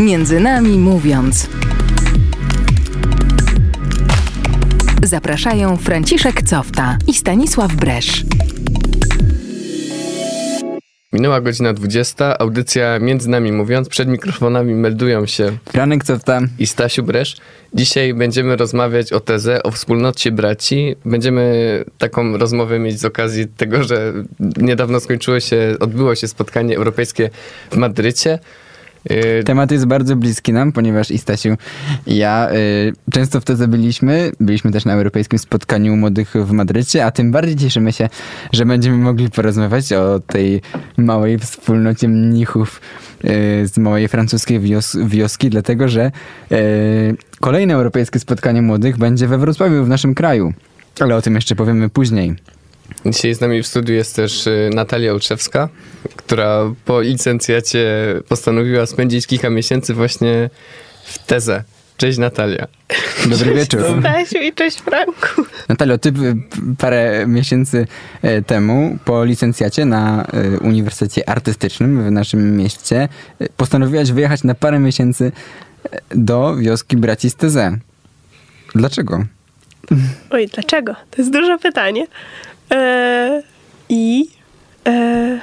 Między nami mówiąc. Zapraszają Franciszek Cofta i Stanisław Bresz. Minęła godzina 20, audycja Między Nami Mówiąc. Przed mikrofonami meldują się Franek Cofta i Stasiu Bresz. Dzisiaj będziemy rozmawiać o tezę, o wspólnocie braci. Będziemy taką rozmowę mieć z okazji tego, że niedawno skończyło się, odbyło się spotkanie europejskie w Madrycie. Y, Temat jest bardzo bliski nam, ponieważ i Stasiu i ja y, często w to byliśmy. Byliśmy też na europejskim spotkaniu młodych w Madrycie, a tym bardziej cieszymy się, że będziemy mogli porozmawiać o tej małej wspólnocie mnichów y, z małej francuskiej wios wioski, dlatego że y, kolejne europejskie spotkanie młodych będzie we Wrocławiu, w naszym kraju. Ale o tym jeszcze powiemy później. Dzisiaj z nami w studiu jest też y, Natalia Olszewska, która po licencjacie postanowiła spędzić kilka miesięcy właśnie w tezę. Cześć Natalia. Dobry wieczór. Cześć Stasiu i cześć Franku. Natalio, ty parę miesięcy e, temu po licencjacie na e, Uniwersytecie Artystycznym w naszym mieście e, postanowiłaś wyjechać na parę miesięcy do wioski braci z Teze. Dlaczego? Oj, dlaczego? To jest duże pytanie. E, I e,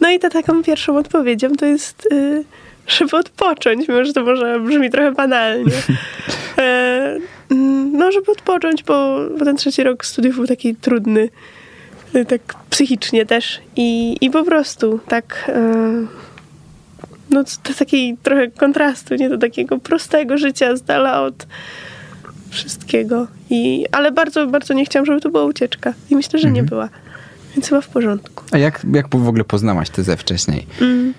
no i ta taką pierwszą odpowiedzią to jest, e, żeby odpocząć, mimo że to może brzmi trochę banalnie. no, żeby odpocząć, bo, bo ten trzeci rok studiów był taki trudny, tak psychicznie też. I, i po prostu tak no do takiej trochę kontrastu, nie do takiego prostego życia z dala od wszystkiego. I, ale bardzo, bardzo nie chciałam, żeby to była ucieczka. I myślę, że nie mhm. była. Więc chyba w porządku. A jak, jak w ogóle poznałaś tezę wcześniej? Mm.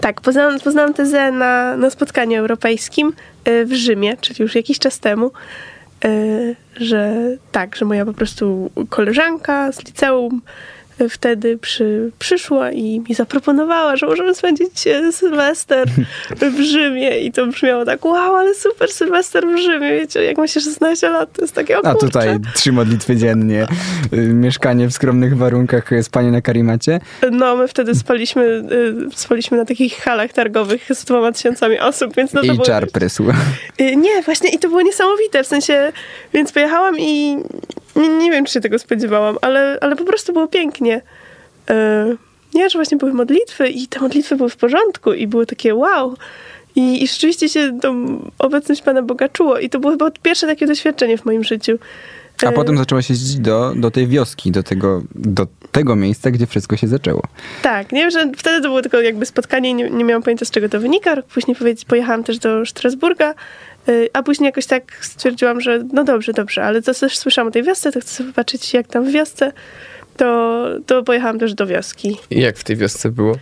Tak, poznałam, poznałam tezę na, na spotkaniu europejskim y, w Rzymie, czyli już jakiś czas temu, y, że tak, że moja po prostu koleżanka z liceum wtedy przy, przyszła i mi zaproponowała, że możemy spędzić e, Sylwester w Rzymie i to brzmiało tak, wow, ale super Sylwester w Rzymie, wiecie, jak ma się 16 lat, to jest takie o A tutaj trzy modlitwy dziennie, y, mieszkanie w skromnych warunkach, spanie na karimacie? No, my wtedy spaliśmy, y, spaliśmy na takich halach targowych z dwoma tysiącami osób, więc no to I było... czar prysł. Y, nie, właśnie i to było niesamowite, w sensie, więc pojechałam i nie, nie wiem, czy się tego spodziewałam, ale, ale po prostu było pięknie. Yy, nie, że właśnie były modlitwy i te modlitwy były w porządku i były takie wow. I, I rzeczywiście się tą obecność Pana Boga czuło. I to było chyba pierwsze takie doświadczenie w moim życiu. A yy, potem zaczęłaś jeździć do, do tej wioski, do tego, do tego miejsca, gdzie wszystko się zaczęło. Tak, nie wiem, że wtedy to było tylko jakby spotkanie nie, nie miałam pojęcia, z czego to wynika. Później pojechałam też do Strasburga a później jakoś tak stwierdziłam, że no dobrze, dobrze, ale to też słyszałam o tej wiosce, to chcę zobaczyć jak tam w wiosce. To, to pojechałam też do wioski. I jak w tej wiosce było?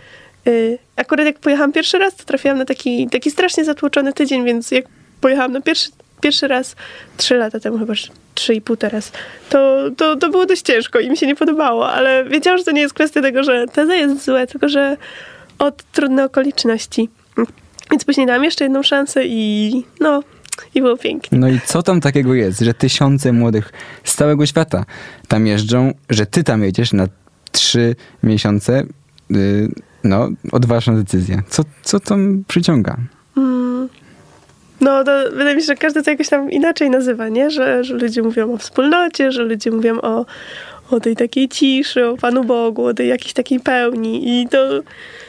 Y, akurat jak pojechałam pierwszy raz, to trafiłam na taki, taki strasznie zatłoczony tydzień, więc jak pojechałam na pierwszy, pierwszy raz, trzy lata temu chyba, trzy i pół teraz, to, to, to było dość ciężko i mi się nie podobało, ale wiedziałam, że to nie jest kwestia tego, że teza jest złe, tylko że od trudne okoliczności. Więc później dałam jeszcze jedną szansę i no, i było pięknie. No i co tam takiego jest, że tysiące młodych z całego świata tam jeżdżą, że ty tam jedziesz na trzy miesiące, yy, no, odważna decyzja. Co, co tam przyciąga? Mm. No, to wydaje mi się, że każdy to jakoś tam inaczej nazywa, nie? Że, że ludzie mówią o wspólnocie, że ludzie mówią o, o tej takiej ciszy, o Panu Bogu, o tej jakiejś takiej pełni i to,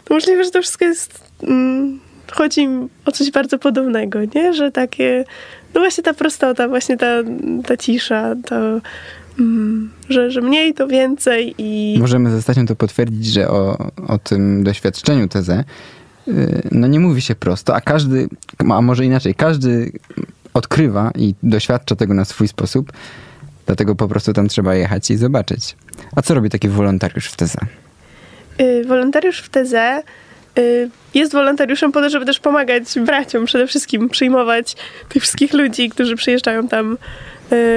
to możliwe, że to wszystko jest... Mm, chodzi o coś bardzo podobnego, nie? Że takie, no właśnie ta prostota, właśnie ta, ta cisza, to mm, że, że mniej to więcej i... Możemy ze Stasią to potwierdzić, że o, o tym doświadczeniu tezę y, no nie mówi się prosto, a każdy, a może inaczej, każdy odkrywa i doświadcza tego na swój sposób, dlatego po prostu tam trzeba jechać i zobaczyć. A co robi taki wolontariusz w tezę? Yy, wolontariusz w tezę Y, jest wolontariuszem po to, żeby też pomagać braciom, przede wszystkim przyjmować tych wszystkich ludzi, którzy przyjeżdżają tam y,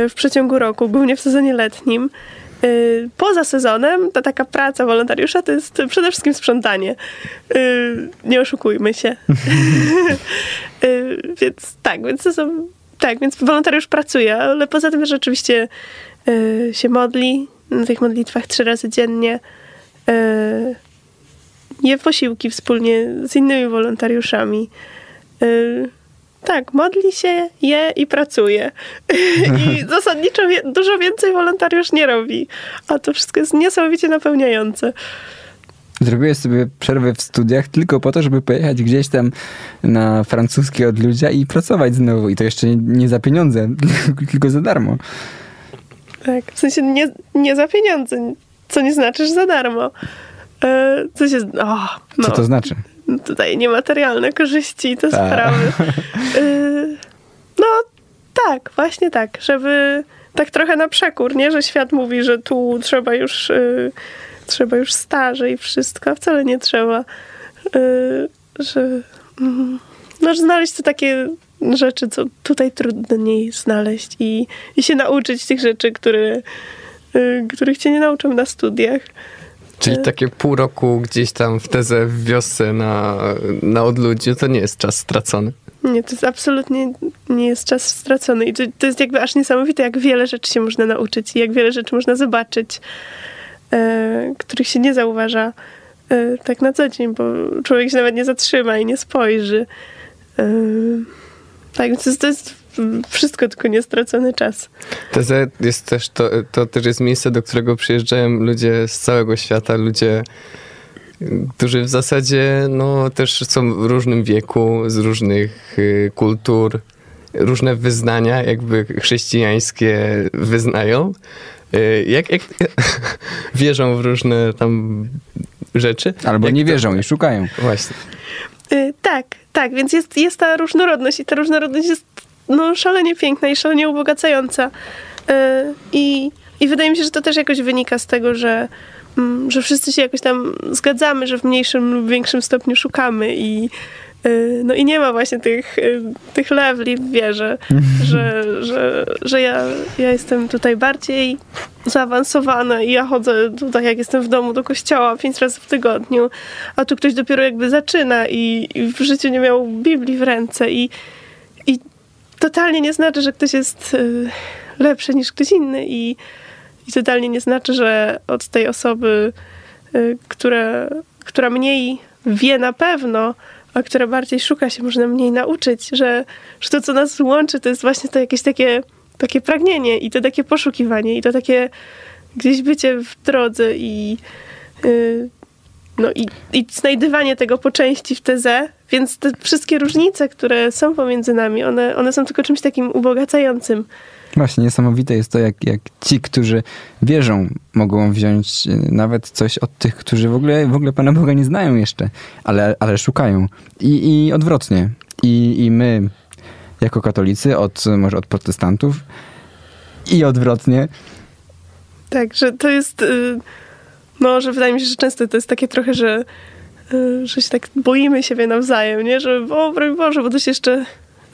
w przeciągu roku, głównie w sezonie letnim. Y, poza sezonem ta taka praca wolontariusza to jest przede wszystkim sprzątanie. Nie oszukujmy się. więc tak, więc to są, tak, więc wolontariusz pracuje, ale poza tym rzeczywiście się modli na tych modlitwach trzy razy dziennie je posiłki wspólnie z innymi wolontariuszami. y, tak, modli się, je i pracuje. I zasadniczo dużo więcej wolontariusz nie robi. A to wszystko jest niesamowicie napełniające. Zrobiłeś sobie przerwę w studiach tylko po to, żeby pojechać gdzieś tam na francuskie odludzia i pracować znowu. I to jeszcze nie, nie za pieniądze, tylko za darmo. Tak, w sensie nie, nie za pieniądze, co nie znaczy, że za darmo. E, co się... O, no, Co to znaczy? Tutaj niematerialne korzyści i te Tak. sprawy. E, no tak, właśnie tak, żeby tak trochę na przekór, nie? Że świat mówi, że tu trzeba już, e, trzeba już staże i wszystko, a wcale nie trzeba. E, że, mm, no, że znaleźć to takie rzeczy, co tutaj trudniej znaleźć i, i się nauczyć tych rzeczy, które, e, których cię nie nauczą na studiach. Czyli takie pół roku gdzieś tam w tezę w wiosce na, na odludziu, to nie jest czas stracony. Nie, to jest absolutnie nie jest czas stracony. I to, to jest jakby aż niesamowite, jak wiele rzeczy się można nauczyć i jak wiele rzeczy można zobaczyć, e, których się nie zauważa e, tak na co dzień, bo człowiek się nawet nie zatrzyma i nie spojrzy. Tak, więc to jest, to jest wszystko, tylko nie stracony czas. Tezę jest też, to, to też jest miejsce, do którego przyjeżdżają ludzie z całego świata, ludzie, którzy w zasadzie no, też są w różnym wieku, z różnych y, kultur, różne wyznania jakby chrześcijańskie wyznają. Y, jak, jak wierzą w różne tam rzeczy. Albo Jak nie to- wierzą i szukają. Właśnie. Y, tak, tak, więc jest, jest ta różnorodność i ta różnorodność jest no, szalenie piękna i szalenie ubogacająca. Y, I, I wydaje mi się, że to też jakoś wynika z tego, że, mm, że wszyscy się jakoś tam zgadzamy, że w mniejszym lub większym stopniu szukamy i y, no i nie ma właśnie tych, y, tych lewli w wierze, że, że, że ja, ja jestem tutaj bardziej zaawansowana i ja chodzę tutaj, jak jestem w domu, do kościoła pięć razy w tygodniu, a tu ktoś dopiero jakby zaczyna i, i w życiu nie miał Biblii w ręce i totalnie nie znaczy, że ktoś jest y, lepszy niż ktoś inny i, i totalnie nie znaczy, że od tej osoby, y, która, która mniej wie na pewno, a która bardziej szuka się, można mniej nauczyć, że, że to, co nas łączy, to jest właśnie to jakieś takie, takie pragnienie i to takie poszukiwanie i to takie gdzieś bycie w drodze i, y, no i, i znajdywanie tego po części w tezę, więc te wszystkie różnice, które są pomiędzy nami, one, one są tylko czymś takim ubogacającym. Właśnie niesamowite jest to, jak, jak ci, którzy wierzą, mogą wziąć e, nawet coś od tych, którzy w ogóle, w ogóle Pana Boga nie znają jeszcze, ale, ale szukają. I, I odwrotnie. I, I my, jako katolicy, od, może od protestantów, i odwrotnie, Tak, że to jest, y, no, że wydaje mi się, że często to jest takie trochę, że, y, że się tak boimy siebie nawzajem, nie? Że o, broń Boże, bo to się jeszcze...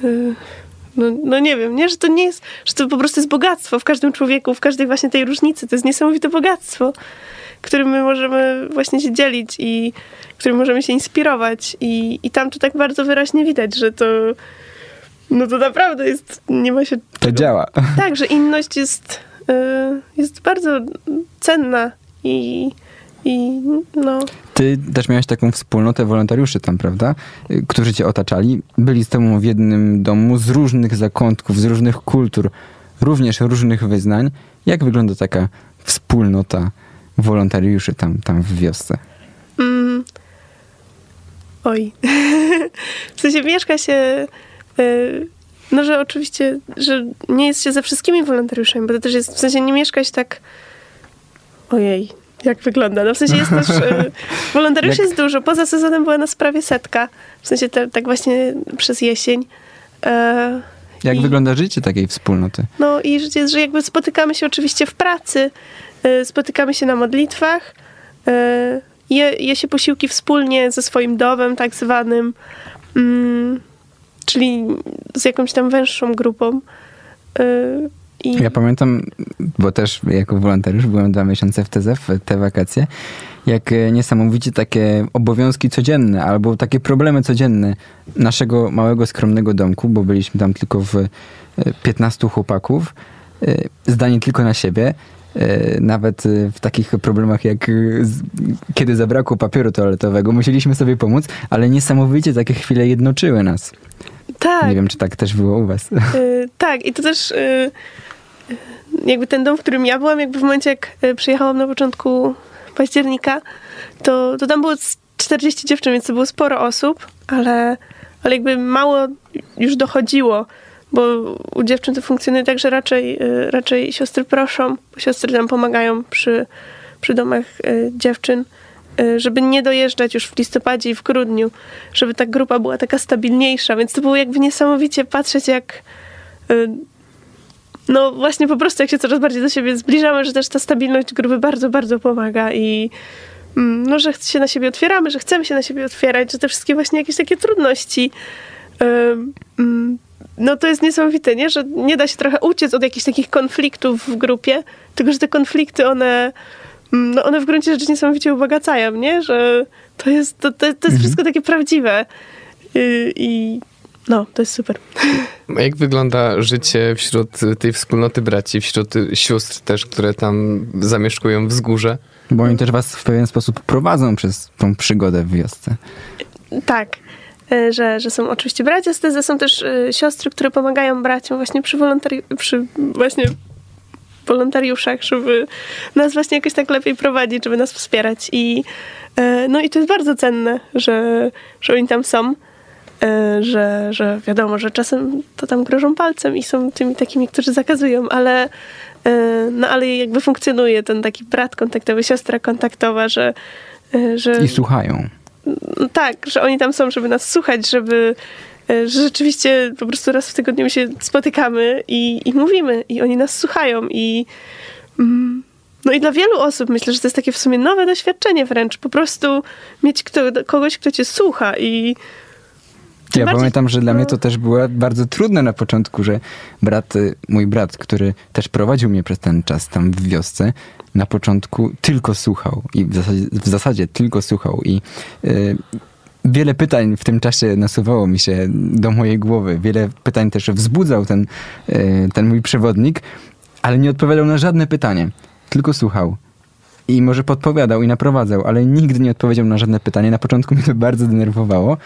y, No, no nie wiem, nie? Że to nie jest, że to po prostu jest bogactwo w każdym człowieku, w każdej właśnie tej różnicy. To jest niesamowite bogactwo, którym my możemy właśnie się dzielić i którym możemy się inspirować. I, i tam to tak bardzo wyraźnie widać, że to no to naprawdę jest, nie ma się to czego działa. tak, że inność jest, y, jest bardzo cenna i, i no. Ty też miałeś taką wspólnotę wolontariuszy tam, prawda? Którzy cię otaczali. Byli z tobą w jednym domu z różnych zakątków, z różnych kultur, również różnych wyznań. Jak wygląda taka wspólnota wolontariuszy tam, tam w wiosce? Mm, oj. w sensie mieszka się. y, no, że oczywiście, że nie jest się ze wszystkimi wolontariuszami, bo to też jest, w sensie nie mieszka się tak. Ojej, jak wygląda? No w sensie jest też. y, Wolontariuszy Jak- jest dużo. Poza sezonem była nas prawie setka. W sensie te, tak właśnie przez jesień. E, Jak i- wygląda życie takiej wspólnoty? No i życie jest, że jakby spotykamy się oczywiście w pracy, y, spotykamy się na modlitwach, y, je, je się posiłki wspólnie ze swoim domem tak zwanym, mm, czyli z jakąś tam węższą grupą. Y, I Ja pamiętam, bo też jako wolontariusz byłem dwa miesiące w TZ w te wakacje, jak e, niesamowicie takie obowiązki codzienne albo takie problemy codzienne naszego małego, skromnego domku, bo byliśmy tam tylko w e, 15 chłopaków, y, zdani tylko na siebie. Nawet w takich problemach jak kiedy zabrakło papieru toaletowego, musieliśmy sobie pomóc, ale niesamowicie takie chwile jednoczyły nas. Tak. Nie wiem, czy tak też było u was. Y, tak, i to też y, y, jakby ten dom, w którym ja byłam, jakby w momencie, jak y, przyjechałam na początku października, to, to tam było z 40 dziewczyn, więc to było sporo osób, ale, ale jakby mało już dochodziło, bo u dziewczyn to funkcjonuje tak, że raczej, y, raczej siostry proszą, bo siostry nam pomagają przy, przy domach y, dziewczyn, żeby nie dojeżdżać już w listopadzie i w grudniu, żeby ta grupa była taka stabilniejsza, więc to było jakby niesamowicie patrzeć, jak y, no właśnie po prostu jak się coraz bardziej do siebie zbliżamy, że też ta stabilność grupy bardzo, bardzo pomaga i mm, no, że się na siebie otwieramy, że chcemy się na siebie otwierać, że te wszystkie właśnie jakieś takie trudności ym, mm, no to jest niesamowite, nie? Że nie da się trochę uciec od jakichś takich konfliktów w grupie, tylko że te konflikty, one, no one w gruncie rzeczy niesamowicie ubogacają, nie? Że to jest, to, to, to jest wszystko takie prawdziwe Yy, i no, to jest super. A Jak wygląda życie wśród tej wspólnoty braci, wśród sióstr też, które tam zamieszkują wzgórze? Bo oni też was w pewien sposób prowadzą przez tą przygodę w wiosce. Tak, e, że, że są oczywiście bracia z tezy, są też e, siostry, które pomagają braciom właśnie przy, wolontari- przy właśnie wolontariuszach, żeby nas właśnie jakoś tak lepiej prowadzić, żeby nas wspierać. I, e, no i to jest bardzo cenne, że, że oni tam są. e, Że, że wiadomo, że czasem to tam grożą palcem i są tymi takimi, którzy zakazują, ale, e, no, ale jakby funkcjonuje ten taki brat kontaktowy, siostra kontaktowa, że, że I słuchają. no tak, że oni tam są, żeby nas słuchać, żeby że rzeczywiście po prostu raz w tygodniu się spotykamy i, i mówimy i oni nas słuchają i mm, no i dla wielu osób myślę, że to jest takie w sumie nowe doświadczenie wręcz, po prostu mieć kto, kogoś, kto cię słucha i Ja bardziej- pamiętam, że dla no. mnie to też było bardzo trudne na początku, że brat, y, mój brat, który też prowadził mnie przez ten czas tam w wiosce, na początku tylko słuchał i w zasadzie, w zasadzie tylko słuchał i y, wiele pytań w tym czasie nasuwało mi się do mojej głowy. Wiele pytań też wzbudzał ten, y, ten mój przewodnik, ale nie odpowiadał na żadne pytanie, tylko słuchał. I może podpowiadał i naprowadzał, ale nigdy nie odpowiedział na żadne pytanie. Na początku mnie to bardzo denerwowało,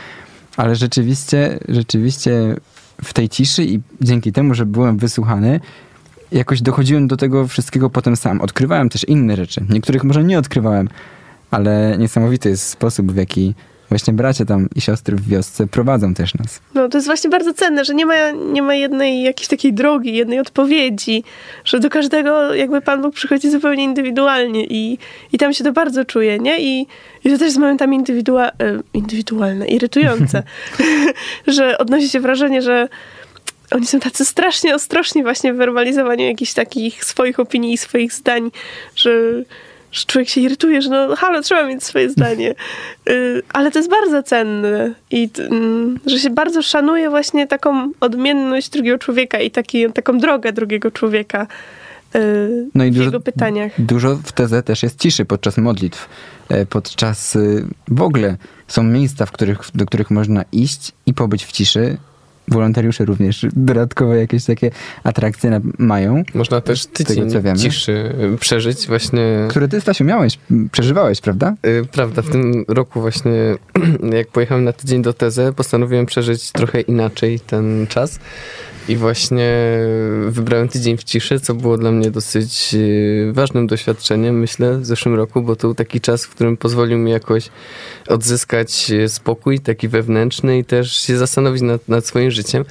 ale rzeczywiście, rzeczywiście w tej ciszy i dzięki temu, że byłem wysłuchany, jakoś dochodziłem do tego wszystkiego potem sam. Odkrywałem też inne rzeczy. Niektórych może nie odkrywałem, ale niesamowity jest sposób, w jaki właśnie bracia tam i siostry w wiosce prowadzą też nas. No, to jest właśnie bardzo cenne, że nie ma, nie ma jednej jakiejś takiej drogi, jednej odpowiedzi, że do każdego jakby Pan Bóg przychodzi zupełnie indywidualnie i, i tam się to bardzo czuje, nie? I, i to też jest momentami indywidua, e, indywidualne, irytujące, że odnosi się wrażenie, że oni są tacy strasznie ostrożni właśnie w werbalizowaniu jakichś takich swoich opinii i swoich zdań, że, że człowiek się irytuje, że no halo, trzeba mieć swoje zdanie. Y, Ale to jest bardzo cenne i mm, że się bardzo szanuje właśnie taką odmienność drugiego człowieka i taki, taką drogę drugiego człowieka y, No i w dużo, jego pytaniach. dużo w tezę też jest ciszy podczas modlitw. E, Podczas y, w ogóle są miejsca, w których, do których można iść i pobyć w ciszy. Wolontariusze również dodatkowe jakieś takie atrakcje mają. Można też tego, tydzień co wiemy. ciszy przeżyć właśnie. Które ty, Stasiu, miałeś, przeżywałeś, prawda? Y, Prawda, w tym roku właśnie, jak pojechałem na tydzień do Tezę, postanowiłem przeżyć trochę inaczej ten czas. I właśnie wybrałem tydzień w ciszy, co było dla mnie dosyć y, ważnym doświadczeniem, myślę, w zeszłym roku, bo to był taki czas, w którym pozwolił mi jakoś odzyskać y, spokój taki wewnętrzny i też się zastanowić nad, nad swoim życiem.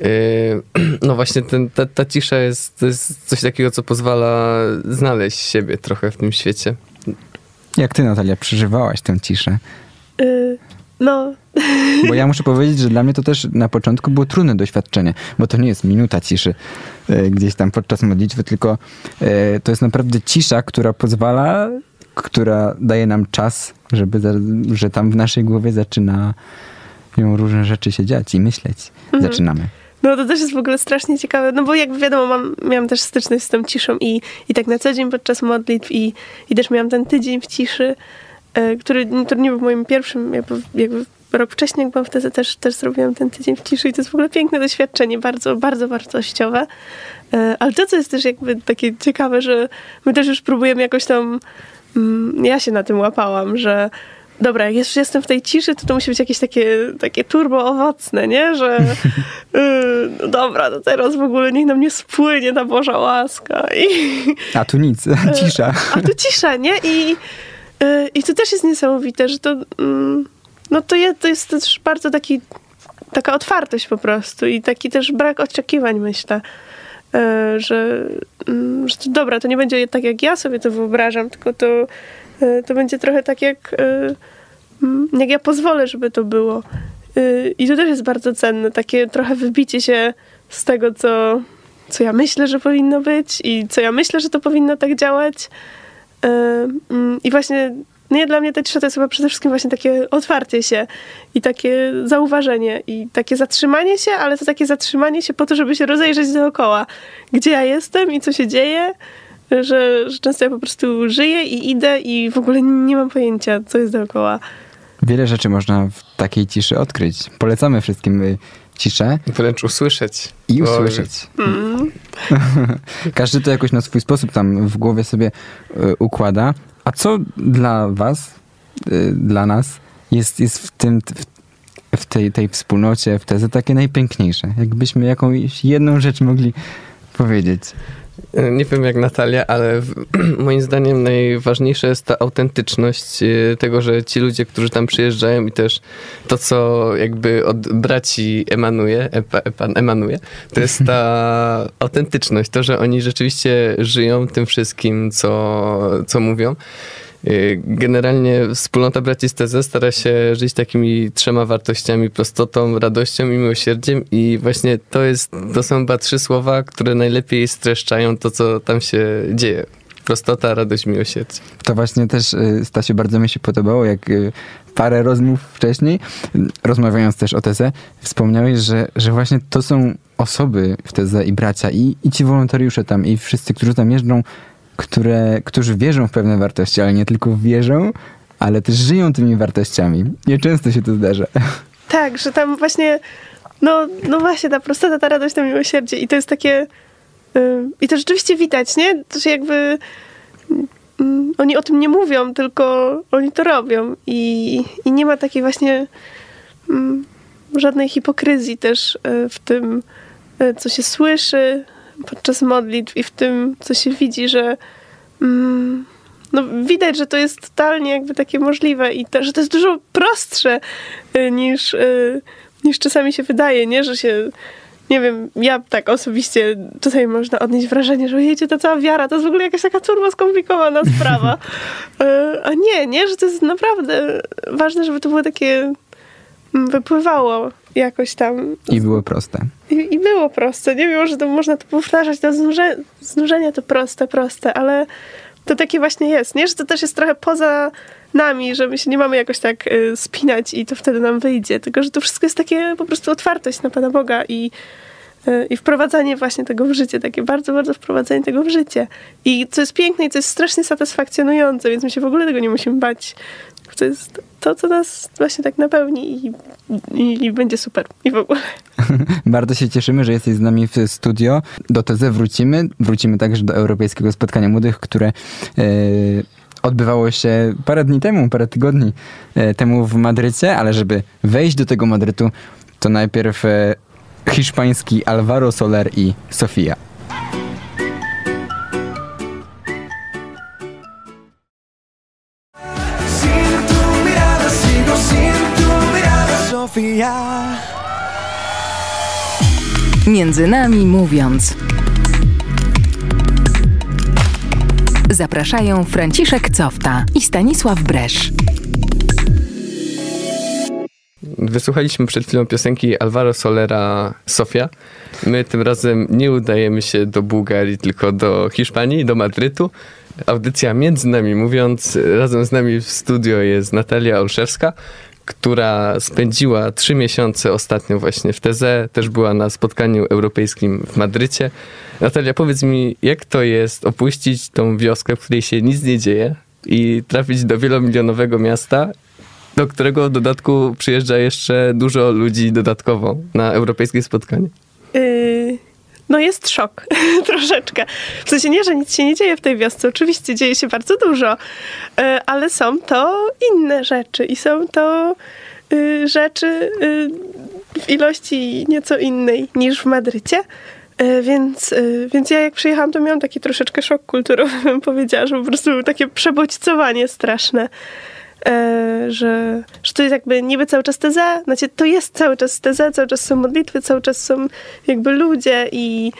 Y, No właśnie, ten, ta, ta cisza jest, to jest coś takiego, co pozwala znaleźć siebie trochę w tym świecie. Jak ty, Natalia, przeżywałaś tę ciszę? Y, No, Bo ja muszę powiedzieć, że dla mnie to też na początku było trudne doświadczenie, bo to nie jest minuta ciszy e, gdzieś tam podczas modlitwy, tylko to jest naprawdę cisza, która pozwala, która daje nam czas, żeby, za, że tam w naszej głowie zaczyna ją różne rzeczy się dziać i myśleć. Zaczynamy. No to też jest w ogóle strasznie ciekawe, no bo jakby wiadomo, mam, miałam też styczność z tą ciszą i, i tak na co dzień podczas modlitw i, i też miałam ten tydzień w ciszy, e, który, który nie był moim pierwszym jakby, jakby rok wcześniej, jak byłam wtedy, też, też zrobiłam ten tydzień w ciszy i to jest w ogóle piękne doświadczenie, bardzo, bardzo wartościowe. E, ale to, co jest też jakby takie ciekawe, że my też już próbujemy jakoś tam, mm, ja się na tym łapałam, że dobra, jak już jestem w tej ciszy, to to musi być jakieś takie, takie turbo owocne, nie? Że yy, dobra, to teraz w ogóle niech nam nie spłynie ta Boża łaska. I, A tu nic, cisza. a tu cisza, nie? I, yy, i to też jest niesamowite, że to, mm, no to, je, to jest też bardzo taki, taka otwartość po prostu i taki też brak oczekiwań, myślę. Yy, że, mm, że to dobra, to nie będzie tak, jak ja sobie to wyobrażam, tylko to, yy, to będzie trochę tak, jak, mm, jak ja pozwolę, żeby to było. Yy, I to też jest bardzo cenne, takie trochę wybicie się z tego, co, co ja myślę, że powinno być i co ja myślę, że to powinno tak działać. I właśnie nie, dla mnie ta cisza to jest chyba przede wszystkim właśnie takie otwarcie się i takie zauważenie i takie zatrzymanie się, ale to takie zatrzymanie się po to, żeby się rozejrzeć dookoła, gdzie ja jestem i co się dzieje, że, że często ja po prostu żyję i idę i w ogóle nie mam pojęcia, co jest dookoła. Wiele rzeczy można w takiej ciszy odkryć. Polecamy wszystkim y, ciszę Wręcz usłyszeć. i usłyszeć. Mm. Każdy to jakoś na swój sposób tam w głowie sobie y, układa. A co dla was, y, dla nas jest, jest w tym, w, w tej, tej wspólnocie, w tezę takie najpiękniejsze? Jakbyśmy jakąś jedną rzecz mogli powiedzieć. E, Nie wiem jak Natalia, ale moim zdaniem najważniejsza jest ta autentyczność e, tego, że ci ludzie, którzy tam przyjeżdżają i też to, co jakby od braci emanuje, epa, epan, emanuje, to jest ta autentyczność, to, że oni rzeczywiście żyją tym wszystkim, co, co mówią. E, Generalnie wspólnota braci TZ stara się żyć takimi trzema wartościami, prostotą, radością i miłosierdziem i właśnie to jest, to są chyba trzy słowa, które najlepiej streszczają to, co tam się dzieje. Prostota, radość, miłosierdzie. To właśnie też, y, Stasiu, bardzo mi się podobało, jak y, parę rozmów wcześniej, y, rozmawiając też o tezę, wspomniałeś, że, że właśnie to są osoby w tezę i bracia, i, i ci wolontariusze tam, i wszyscy, którzy tam jeżdżą, które, którzy wierzą w pewne wartości, ale nie tylko wierzą, ale też żyją tymi wartościami. Nieczęsto się to zdarza. Tak, że tam właśnie, no, no właśnie, ta prostota, ta radość, to miłosierdzie i to jest takie, y, i to rzeczywiście widać, nie? To się jakby, mm, oni o tym nie mówią, tylko oni to robią i, i nie ma takiej właśnie mm, żadnej hipokryzji też y, w tym, y, co się słyszy podczas modlitw i w tym, co się widzi, że mm, no, widać, że to jest totalnie jakby takie możliwe i to, że to jest dużo prostsze y, niż, y, niż czasami się wydaje, nie? Że się, nie wiem, ja tak osobiście czasami można odnieść wrażenie, że jedzie ta cała wiara, to jest w ogóle jakaś taka turbo skomplikowana sprawa. Y, A nie, nie? Że to jest naprawdę ważne, żeby to było takie wypływało jakoś tam I było proste. i, I było proste. Nie wiem, że to można to powtarzać do znuże, znużenia, to proste, proste, ale to takie właśnie jest, nie? Że to też jest trochę poza nami, że my się nie mamy jakoś tak y, spinać i to wtedy nam wyjdzie. Tylko, że to wszystko jest takie po prostu otwartość na Pana Boga i, i wprowadzanie właśnie tego w życie. Takie bardzo, bardzo wprowadzenie tego w życie. I co jest piękne i co jest strasznie satysfakcjonujące, więc my się w ogóle tego nie musimy bać. To jest to, co nas właśnie tak napełni i, i, i będzie super. I w ogóle. Bardzo się cieszymy, że jesteś z nami w studio. Do TZ wrócimy. Wrócimy także do Europejskiego Spotkania Młodych, które e, odbywało się parę dni temu, parę tygodni e, temu w Madrycie, ale żeby wejść do tego Madrytu, to najpierw e, hiszpański Alvaro Soler i Sofia. Między nami mówiąc. Zapraszają Franciszek Cofta i Stanisław Bresz. Wysłuchaliśmy przed chwilą piosenki Alvaro Solera Sofia. My tym razem nie udajemy się do Bułgarii, tylko do Hiszpanii, do Madrytu. Audycja między nami mówiąc, razem z nami w studio jest Natalia Olszewska, która spędziła trzy miesiące ostatnio właśnie w Teze, też była na spotkaniu europejskim w Madrycie. Natalia, powiedz mi, jak to jest opuścić tą wioskę, w której się nic nie dzieje i trafić do wielomilionowego miasta do którego dodatku przyjeżdża jeszcze dużo ludzi dodatkowo na europejskie spotkanie. Yy, no jest szok troszeczkę. W sensie nie, że nic się nie dzieje w tej wiosce. Oczywiście dzieje się bardzo dużo, yy, ale są to inne rzeczy i są to yy, rzeczy w ilości nieco innej niż w Madrycie. Więc, więc ja jak przyjechałam, to miałam taki troszeczkę szok kulturowy, bym powiedziała, że po prostu takie przebodźcowanie straszne. E, że, że to jest jakby niby cały czas teza, znaczy to jest cały czas teza, cały czas są modlitwy, cały czas są jakby ludzie i,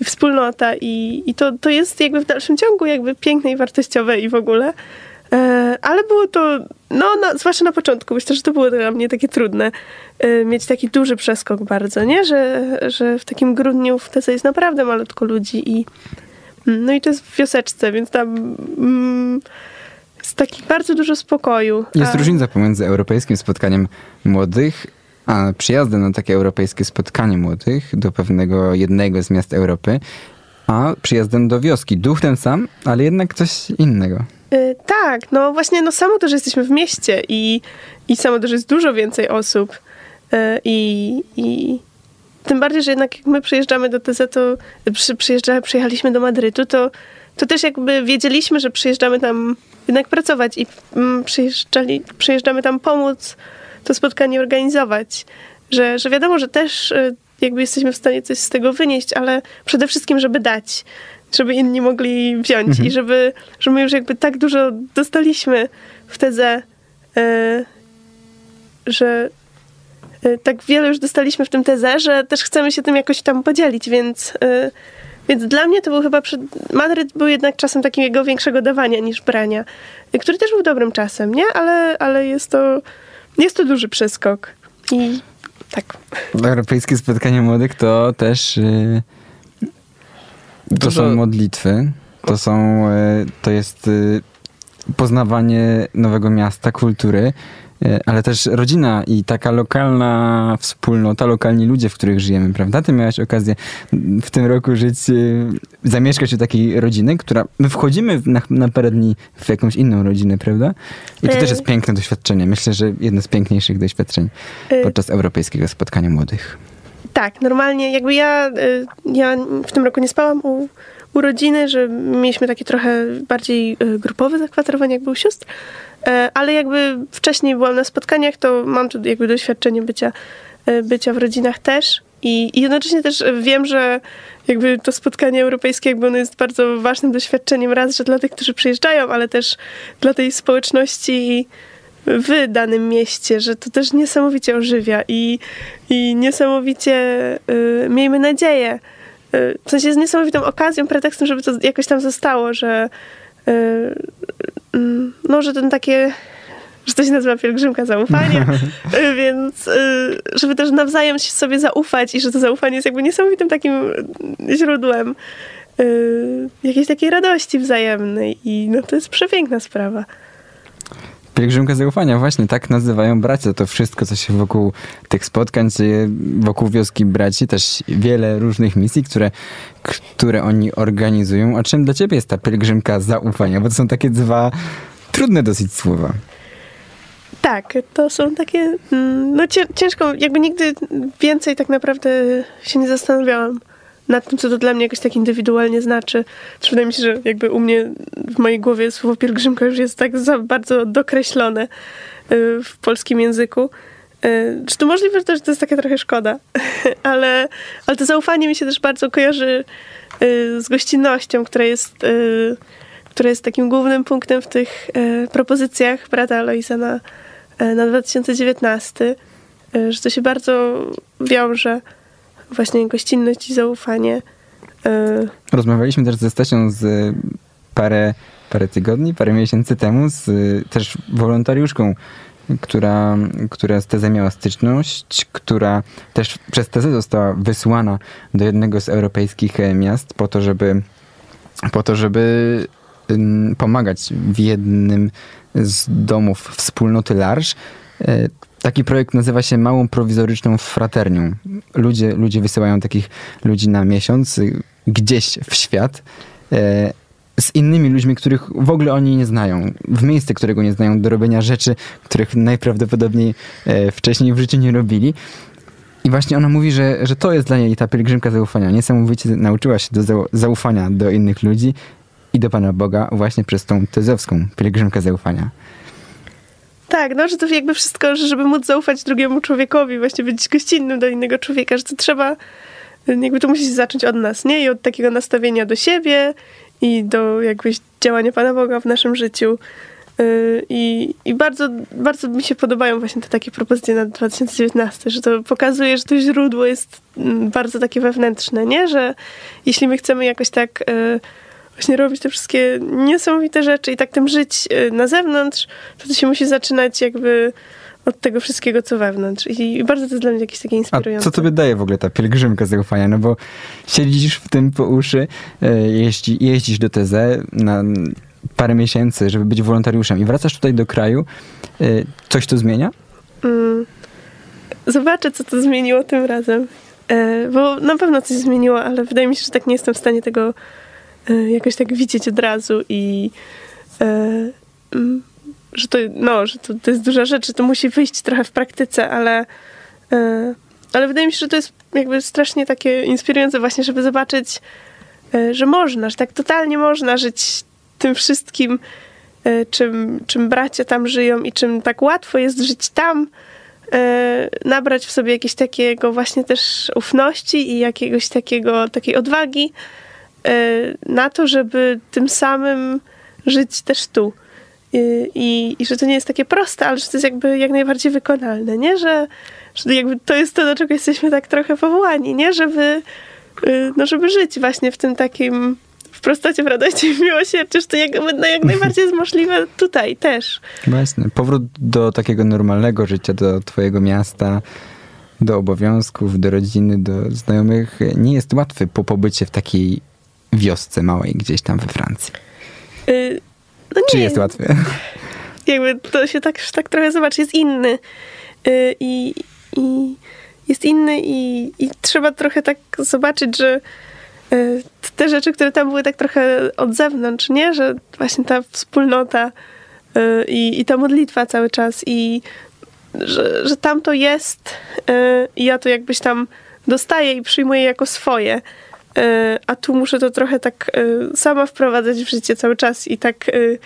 i wspólnota i, i to, to jest jakby w dalszym ciągu jakby piękne i wartościowe i w ogóle. E, Ale było to, no na, zwłaszcza na początku, myślę, że to było dla mnie takie trudne, e, mieć taki duży przeskok bardzo, nie? Że, że w takim grudniu w teze jest naprawdę malutko ludzi i no i to jest w wioseczce, więc tam mm, jest taki bardzo dużo spokoju. Jest A- różnica pomiędzy europejskim spotkaniem młodych, a przyjazdem na takie europejskie spotkanie młodych do pewnego jednego z miast Europy, a przyjazdem do wioski. Duch ten sam, ale jednak coś innego. Y, Tak, no właśnie, no samo to, że jesteśmy w mieście i, i samo to, że jest dużo więcej osób y, i, i tym bardziej, że jednak jak my przyjeżdżamy do TZ, to przy, przyjeżdża, przyjechaliśmy do Madrytu, to, to też jakby wiedzieliśmy, że przyjeżdżamy tam jednak pracować i mm, przyjeżdżali, przyjeżdżamy tam pomóc to spotkanie organizować. Że, że wiadomo, że też y, jakby jesteśmy w stanie coś z tego wynieść, ale przede wszystkim, żeby dać, żeby inni mogli wziąć i żeby, że my już jakby tak dużo dostaliśmy w tezę, y, że y, tak wiele już dostaliśmy w tym tezę, że też chcemy się tym jakoś tam podzielić, więc, y, więc dla mnie to był chyba przed... Madryt był jednak czasem takiego większego dawania niż brania, który też był dobrym czasem, nie? Ale, ale jest to jest to duży przeskok i tak. Europejskie spotkanie młodych to też y, to Dużo- są modlitwy, to są, y, to jest y, poznawanie nowego miasta, kultury, ale też rodzina i taka lokalna wspólnota, lokalni ludzie, w których żyjemy, prawda? Ty miałaś okazję w tym roku żyć, y, zamieszkać u takiej rodziny, która, my wchodzimy na, na parę dni w jakąś inną rodzinę, prawda? I to też jest piękne doświadczenie. Myślę, że jedno z piękniejszych doświadczeń podczas Europejskiego Spotkania Młodych. Tak, normalnie jakby ja, ja w tym roku nie spałam u, u rodziny, że mieliśmy takie trochę bardziej y, grupowe zakwaterowanie, jak był sióstr, E, ale jakby wcześniej byłam na spotkaniach, to mam tu jakby doświadczenie bycia, y, bycia w rodzinach też i, i jednocześnie też wiem, że jakby to spotkanie europejskie jakby ono jest bardzo ważnym doświadczeniem raz, że dla tych, którzy przyjeżdżają, ale też dla tej społeczności w danym mieście, że to też niesamowicie ożywia i, i niesamowicie y, miejmy nadzieję. W sensie jest niesamowitą okazją, pretekstem, żeby to jakoś tam zostało, że y, mm, no, że ten takie że to się nazywa pielgrzymka zaufania, y, więc y, żeby też nawzajem się sobie zaufać i że to zaufanie jest jakby niesamowitym takim źródłem jakiejś takiej radości wzajemnej i no to jest przepiękna sprawa. Pielgrzymka zaufania, właśnie tak nazywają bracia. To wszystko, co się wokół tych spotkań dzieje, wokół wioski braci, też wiele różnych misji, które, które oni organizują. A czym dla ciebie jest ta pielgrzymka zaufania? Bo to są takie dwa trudne dosyć słowa. Tak, to są takie, mm, no cię- ciężko, jakby nigdy więcej tak naprawdę się nie zastanawiałam nad tym, co to dla mnie jakoś tak indywidualnie znaczy. Też wydaje mi się, że jakby u mnie w mojej głowie słowo pielgrzymka już jest tak za bardzo dokreślone y, w polskim języku. Y, Czy to możliwe, że to, jest taka trochę szkoda, ale, ale to zaufanie mi się też bardzo kojarzy y, z gościnnością, która jest, która jest takim głównym punktem w tych propozycjach brata Aloisa na, na 2019, y, że to się bardzo wiąże właśnie gościnność i zaufanie. y, Rozmawialiśmy też ze Stasią z y, parę, parę tygodni, parę miesięcy temu z y, też wolontariuszką, która, która z tezą miała styczność, która też przez tezę została wysłana do jednego z europejskich e, miast po to, żeby, po to, żeby pomagać w jednym z domów wspólnoty Larsz. Taki projekt nazywa się Małą Prowizoryczną Fraternią. Ludzie, ludzie wysyłają takich ludzi na miesiąc y, gdzieś w świat. E, z innymi ludźmi, których w ogóle oni nie znają, w miejsce, którego nie znają, do robienia rzeczy, których najprawdopodobniej e, wcześniej w życiu nie robili. I właśnie ona mówi, że, że to jest dla niej ta pielgrzymka zaufania. Niesamowicie nauczyła się do zau- zaufania do innych ludzi i do Pana Boga właśnie przez tą tezowską pielgrzymkę zaufania. Tak, no, że to jakby wszystko, że żeby móc zaufać drugiemu człowiekowi, właśnie być gościnnym do innego człowieka, że to trzeba, jakby to musi zacząć od nas, nie? I od takiego nastawienia do siebie i do jakbyś działania Pana Boga w naszym życiu. Yy, I, I bardzo, bardzo mi się podobają właśnie te takie propozycje na 2019, że to pokazuje, że to źródło jest mm, bardzo takie wewnętrzne, nie? Że jeśli my chcemy jakoś tak yy, właśnie robić te wszystkie niesamowite rzeczy i tak tym żyć yy, na zewnątrz, to to się musi zaczynać jakby od tego wszystkiego, co wewnątrz. I, bardzo to jest dla mnie jakieś takie A inspirujące. co tobie daje w ogóle ta pielgrzymka zaufania? No bo siedzisz w tym po uszy, e, jeździ, jeździsz do TZ na parę miesięcy, żeby być wolontariuszem i wracasz tutaj do kraju. E, Coś to zmienia? Mm. Zobaczę, co to zmieniło tym razem. E, bo na pewno coś zmieniło, ale wydaje mi się, że tak nie jestem w stanie tego jakoś tak widzieć od razu i e, mm, że to, no, że to, to jest duża rzecz, że to musi wyjść trochę w praktyce, ale, e, ale wydaje mi się, że to jest jakby strasznie takie inspirujące właśnie, żeby zobaczyć, e, że można, że tak totalnie można żyć tym wszystkim, e, czym, czym bracia tam żyją i czym tak łatwo jest żyć tam, e, nabrać w sobie jakiegoś takiego właśnie też ufności i jakiegoś takiego, takiej odwagi. e, na to, żeby tym samym żyć też tu. I, i, I że to nie jest takie proste, ale że to jest jakby jak najbardziej wykonalne, nie? Że, że jakby to jest to, do czego jesteśmy tak trochę powołani, nie? Żeby, y, no żeby żyć właśnie w tym takim w prostocie, w radości w miłosierdziu, że to jak, no jak najbardziej jest możliwe tutaj też. Jasne. Powrót do takiego normalnego życia, do twojego miasta, do obowiązków, do rodziny, do znajomych nie jest łatwy po pobycie w takiej wiosce małej gdzieś tam we Francji. Y, No nie, Czy jest łatwy? jakby to się tak, tak trochę zobaczy, jest inny. Y, I, i jest inny i, i trzeba trochę tak zobaczyć, że y, te rzeczy, które tam były tak trochę od zewnątrz, nie? Że właśnie ta wspólnota y, i, i ta modlitwa cały czas i że, że tam to jest y, i ja to jakbyś tam dostaję i przyjmuję jako swoje. Y, A tu muszę to trochę tak y, sama wprowadzać w życie cały czas i tak y,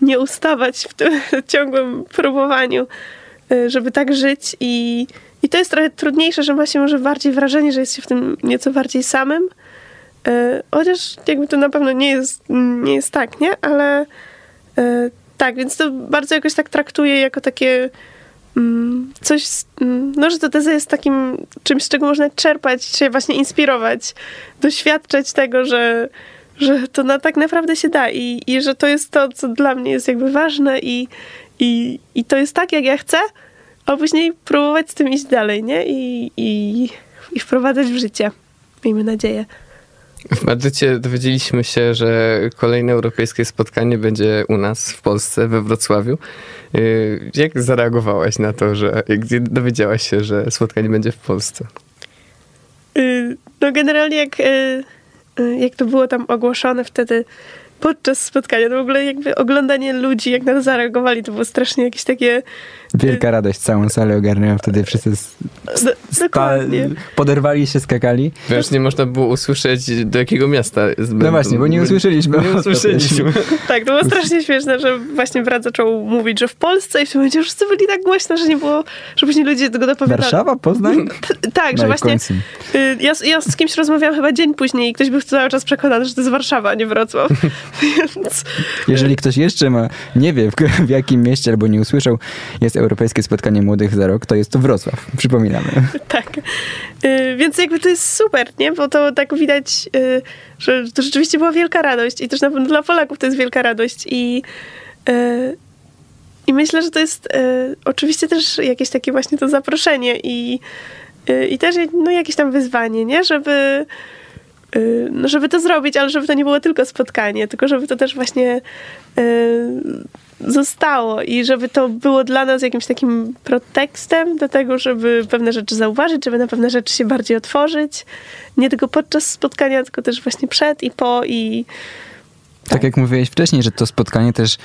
nie ustawać w tym ciągłym próbowaniu, żeby tak żyć. I, I to jest trochę trudniejsze, że ma się może bardziej wrażenie, że jest się w tym nieco bardziej samym. Chociaż jakby to na pewno nie jest, nie jest tak, nie? Ale tak, więc to bardzo jakoś tak traktuję jako takie coś, z- mm, no, że to teza jest takim czymś, z czego można czerpać, się właśnie inspirować, doświadczać tego, że, że to na, tak naprawdę się da i, i że to jest to, co dla mnie jest jakby ważne i, i, i to jest tak, jak ja chcę, a później próbować z tym iść dalej, nie? I, i, i wprowadzać w życie. Miejmy nadzieję. W Madrycie dowiedzieliśmy się, że kolejne europejskie spotkanie będzie u nas w Polsce, we Wrocławiu. Yy, Jak zareagowałaś na to, że jak dowiedziałaś się, że spotkanie będzie w Polsce? Y, No generalnie jak, y, y, jak to było tam ogłoszone wtedy podczas spotkania, to w ogóle jakby oglądanie ludzi, jak na to zareagowali, to było strasznie jakieś takie... Wielka radość, całą salę ogarnęła wtedy wszyscy dokładnie. poderwali się, skakali. Wiesz, nie można było usłyszeć, do jakiego miasta No właśnie, bo nie usłyszeliśmy. Nie usłyszeliśmy. Tak, to było strasznie śmieszne, że właśnie brat zaczął mówić, że w Polsce i w tym momencie wszyscy byli tak głośno, że nie było, że później ludzie tego dopowiadali. Warszawa, Poznań? Tak, No że i właśnie y, ja, ja z kimś rozmawiałam chyba dzień później i ktoś był cały czas przekonany, że to jest Warszawa, a nie Wrocław. Więc Jeżeli ktoś jeszcze ma, nie wie w, w jakim mieście albo nie usłyszał, jest Europejskie Spotkanie Młodych za rok, to jest to Wrocław. Przypominamy. tak. Y, Więc jakby to jest super, nie? Bo to tak widać, y, że to rzeczywiście była wielka radość i też na pewno dla Polaków to jest wielka radość i y, i myślę, że to jest oczywiście też jakieś takie właśnie to zaproszenie i, i też no, jakieś tam wyzwanie, nie? Żeby, no, żeby to zrobić, ale żeby to nie było tylko spotkanie, tylko żeby to też właśnie y, zostało i żeby to było dla nas jakimś takim pretekstem do tego, żeby pewne rzeczy zauważyć, żeby na pewne rzeczy się bardziej otworzyć. Nie tylko podczas spotkania, tylko też właśnie przed i po i Tak jak mówiłeś wcześniej, że to spotkanie też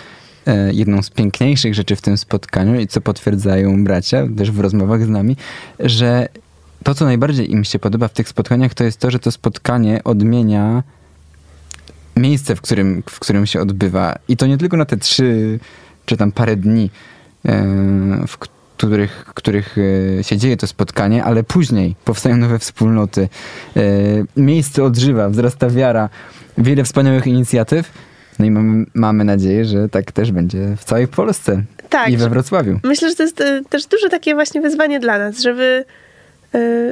e, jedną z piękniejszych rzeczy w tym spotkaniu i co potwierdzają bracia też w rozmowach z nami, że to, co najbardziej im się podoba w tych spotkaniach, to jest to, że to spotkanie odmienia miejsce, w którym, w którym się odbywa. I to nie tylko na te trzy czy tam parę dni, e, w których, których e, się dzieje to spotkanie, ale później powstają nowe wspólnoty. E, Miejsce odżywa, wzrasta wiara, wiele wspaniałych inicjatyw. No i mamy, mamy nadzieję, że tak też będzie w całej Polsce Tak, i we Wrocławiu. Myślę, że to jest też duże takie właśnie wyzwanie dla nas, żeby,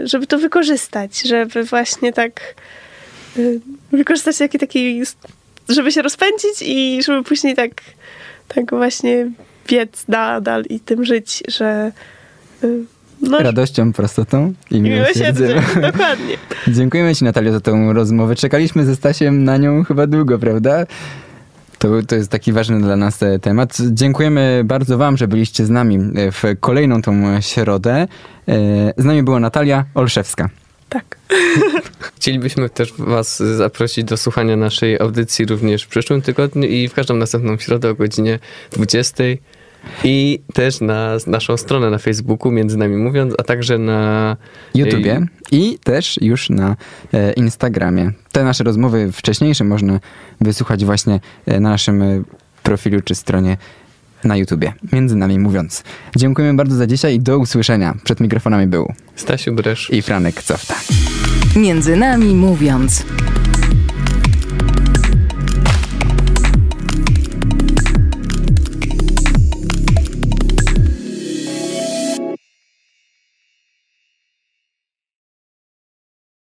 żeby to wykorzystać, żeby właśnie tak e, wykorzystać taki taki, żeby się rozpędzić i żeby później tak, tak właśnie biec nadal i tym żyć, że e, no, Radością, prostotą i miłosierdziem. miłosierdzie, dokładnie. Dziękujemy Ci, Natalio, za tą rozmowę. Czekaliśmy ze Stasiem na nią chyba długo, prawda? To, to jest taki ważny dla nas e, temat. Dziękujemy bardzo Wam, że byliście z nami e, w kolejną tą środę. E, Z nami była Natalia Olszewska. Tak. Chcielibyśmy też Was zaprosić do słuchania naszej audycji również w przyszłym tygodniu i w każdą następną środę o godzinie 20. I też na naszą stronę na Facebooku, między nami mówiąc, a także na YouTubie i też już na e, Instagramie. Te nasze rozmowy wcześniejsze można wysłuchać właśnie e, na naszym e, profilu czy stronie na YouTubie. Między nami mówiąc. Dziękujemy bardzo za dzisiaj i do usłyszenia. Przed mikrofonami był Stasiu Bresz. i Franek Cofta. Między nami mówiąc.